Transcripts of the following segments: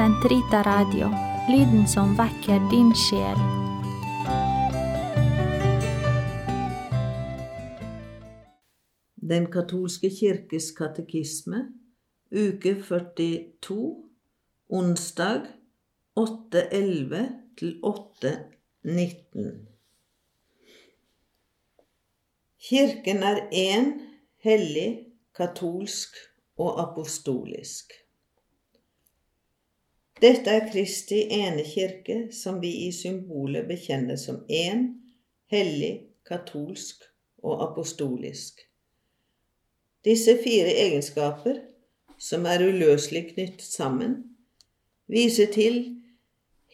Sentrita Radio, lyden som vekker din sjel. Den katolske kirkes katekisme, uke 42, onsdag 8.11 til 8.19. Kirken er én, hellig, katolsk og apostolisk. Dette er Kristi ene kirke, som vi i symbolet bekjenner som én, hellig, katolsk og apostolisk. Disse fire egenskaper, som er uløselig knyttet sammen, viser til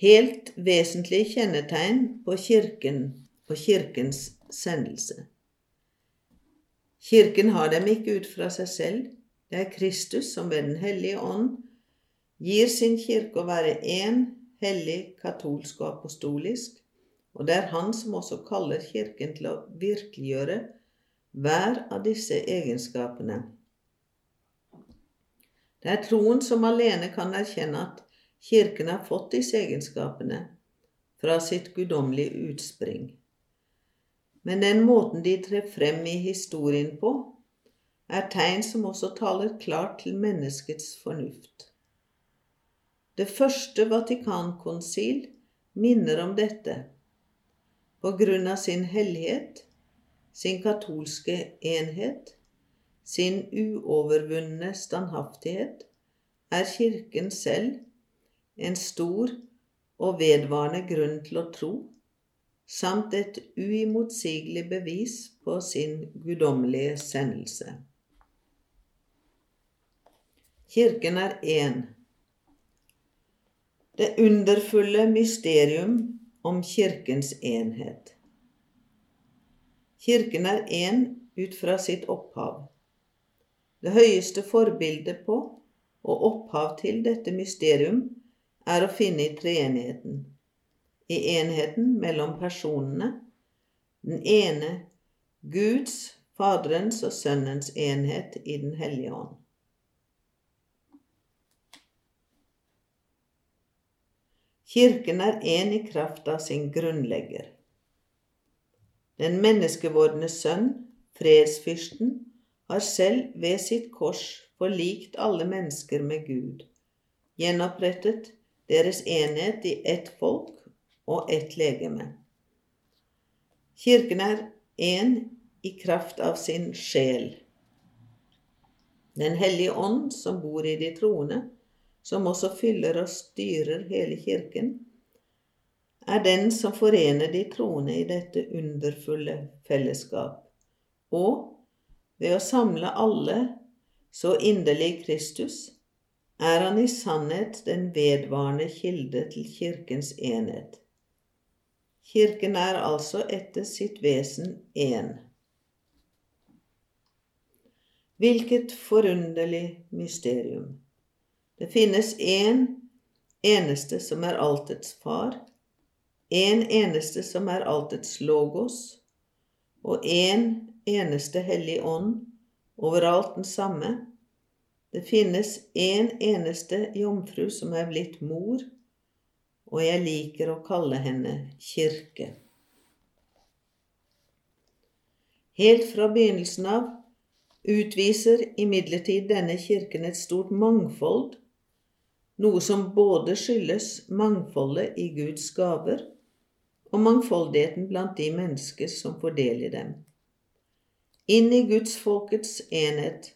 helt vesentlige kjennetegn på Kirken og Kirkens sendelse. Kirken har dem ikke ut fra seg selv, det er Kristus som ved Den hellige ånd gir sin kirke å være én, hellig, katolsk og apostolisk, og det er han som også kaller Kirken til å virkeliggjøre hver av disse egenskapene. Det er troen som alene kan erkjenne at Kirken har fått disse egenskapene fra sitt guddommelige utspring. Men den måten de trer frem i historien på, er tegn som også taler klart til menneskets fornuft. Det første Vatikankonsil minner om dette på grunn av sin hellighet, sin katolske enhet, sin uovervunne standhaftighet, er Kirken selv en stor og vedvarende grunn til å tro, samt et uimotsigelig bevis på sin guddommelige sendelse. Kirken er én det underfulle mysterium om Kirkens enhet. Kirken er én ut fra sitt opphav. Det høyeste forbildet på og opphav til dette mysterium er å finne i treenigheten, i enheten mellom personene, den ene Guds, Faderens og Sønnens enhet i Den hellige ånd. Kirken er én i kraft av sin grunnlegger. Den menneskevordne sønn, fredsfyrsten, har selv ved sitt kors forlikt alle mennesker med Gud, gjenopprettet deres enhet i ett folk og ett legeme. Kirken er én i kraft av sin sjel. Den hellige ånd som bor i de troende, som også fyller og styrer hele kirken, er den som forener de troende i dette underfulle fellesskap, og ved å samle alle så inderlig Kristus, er han i sannhet den vedvarende kilde til Kirkens enhet. Kirken er altså etter sitt vesen én. Hvilket forunderlig mysterium! Det finnes én eneste som er altets far, én en eneste som er altets logos, og én en eneste hellig ånd, overalt den samme. Det finnes én en eneste jomfru som er blitt mor, og jeg liker å kalle henne kirke. Helt fra begynnelsen av utviser imidlertid denne kirken et stort mangfold noe som både skyldes mangfoldet i Guds gaver og mangfoldigheten blant de mennesker som får del i dem. Inn i gudsfolkets enhet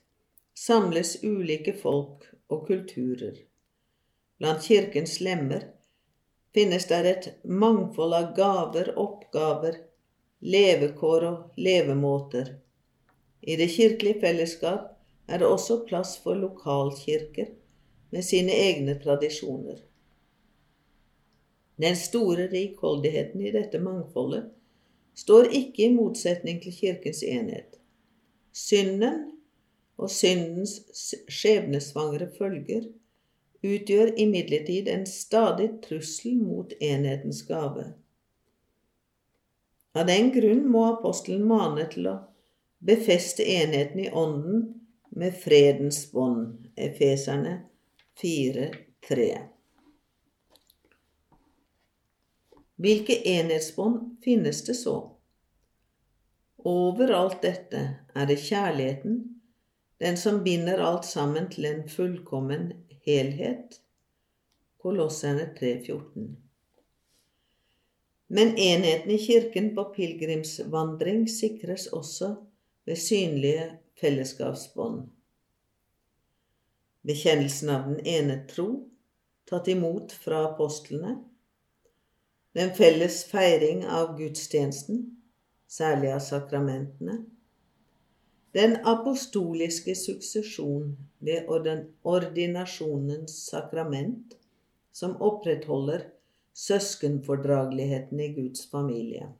samles ulike folk og kulturer. Blant kirkens lemmer finnes der et mangfold av gaver, oppgaver, levekår og levemåter. I det kirkelige fellesskap er det også plass for lokalkirker med sine egne tradisjoner. Den store rikholdigheten i dette mangfoldet står ikke i motsetning til Kirkens enhet. Synden og syndens skjebnesvangre følger utgjør imidlertid en stadig trussel mot enhetens gave. Av den grunn må apostelen mane til å befeste enheten i ånden med fredens bånd, efeserne fire, tre. Hvilke enhetsbånd finnes det så? Over alt dette er det kjærligheten, den som binder alt sammen til en fullkommen helhet. Kolosserne 3.14. Men enheten i kirken på pilegrimsvandring sikres også ved synlige fellesskapsbånd. Bekjennelsen av den ene tro, tatt imot fra apostlene, den felles feiring av gudstjenesten, særlig av sakramentene. Den apostoliske suksesjon ved ordinasjonens sakrament, som opprettholder søskenfordrageligheten i Guds familie.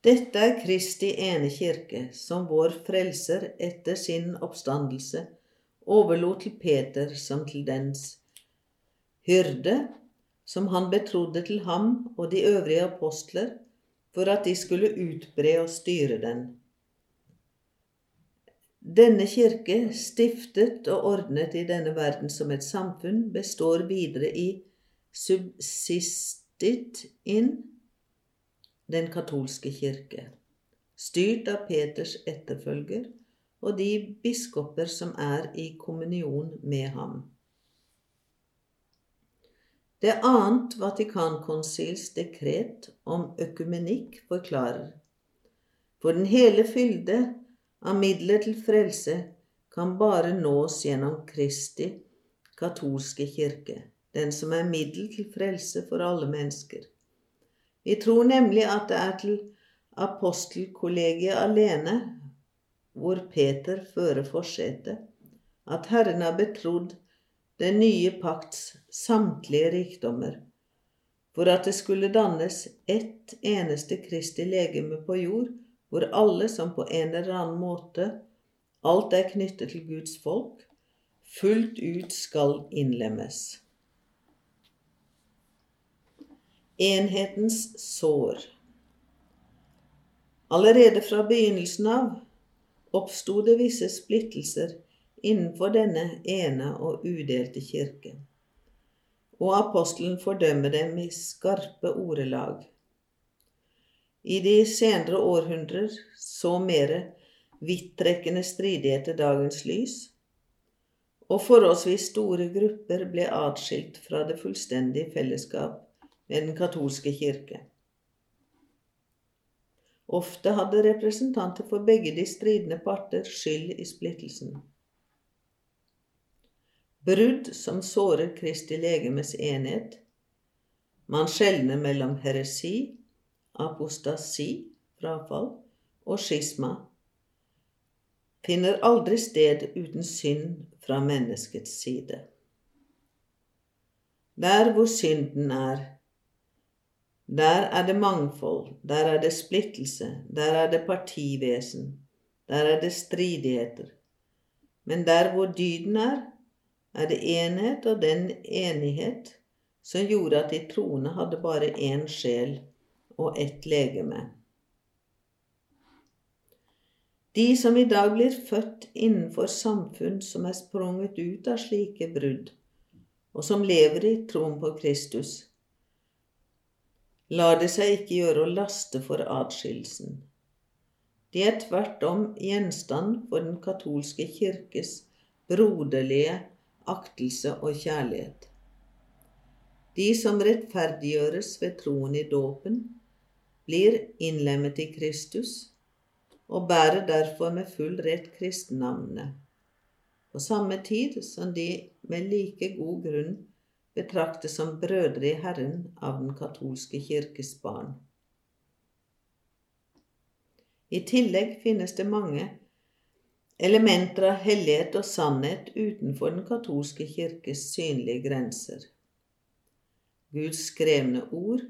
Dette er Kristi ene kirke, som vår frelser etter sin oppstandelse overlot til Peter som til dens hyrde som han betrodde til ham og de øvrige apostler, for at de skulle utbre og styre den. Denne kirke, stiftet og ordnet i denne verden som et samfunn, består videre i subsistit in den katolske kirke, styrt av Peters etterfølger og de biskoper som er i kommunion med ham. Det annet Vatikankonsils dekret om økumenikk forklarer for den hele fylde av midler til frelse kan bare nås gjennom Kristi katolske kirke, den som er middel til frelse for alle mennesker. Vi tror nemlig at det er til apostelkollegiet alene, hvor Peter fører forsetet, at Herren har betrodd den nye pakts samtlige rikdommer, for at det skulle dannes ett eneste Kristi legeme på jord, hvor alle som på en eller annen måte alt er knyttet til Guds folk, fullt ut skal innlemmes. Enhetens sår Allerede fra begynnelsen av oppsto det visse splittelser innenfor denne ene og udelte kirke. Og apostelen fordømmer dem i skarpe ordelag. I de senere århundrer så mere vidtrekkende stridigheter dagens lys, og forholdsvis store grupper ble atskilt fra det fullstendige fellesskap med den katolske kirke. Ofte hadde representanter for begge de stridende parter skyld i splittelsen. Brudd som sårer Kristi legemes enhet. Man skjelner mellom heresi, apostasi, frafall, og skisma. Finner aldri sted uten synd fra menneskets side. Der hvor synden er, der er det mangfold, der er det splittelse, der er det partivesen, der er det stridigheter. Men der hvor dyden er, er det enhet og den enighet som gjorde at de troende hadde bare én sjel og ett legeme. De som i dag blir født innenfor samfunn som er sprunget ut av slike brudd, og som lever i troen på Kristus, lar det seg ikke gjøre å laste for atskillelsen. De er tvert om gjenstand for den katolske kirkes broderlige aktelse og kjærlighet. De som rettferdiggjøres ved troen i dåpen, blir innlemmet i Kristus og bærer derfor med full rett kristennavnene, på samme tid som de med like god grunn betraktes som brødre i Herren av den katolske kirkes barn. I tillegg finnes det mange elementer av hellighet og sannhet utenfor den katolske kirkes synlige grenser. Guds skrevne ord,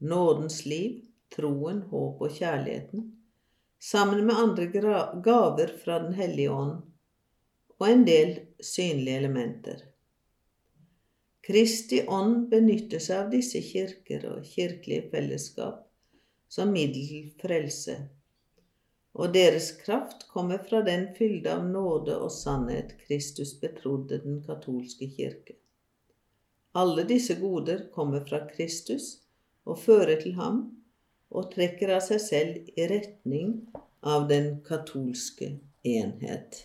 nådens liv, troen, håp og kjærligheten, sammen med andre gaver fra Den hellige ånd og en del synlige elementer. Kristi ånd benytter seg av disse kirker og kirkelige fellesskap som middel frelse og deres kraft kommer fra den fylde av nåde og sannhet Kristus betrodde den katolske kirke. Alle disse goder kommer fra Kristus og fører til ham, og trekker av seg selv i retning av den katolske enhet.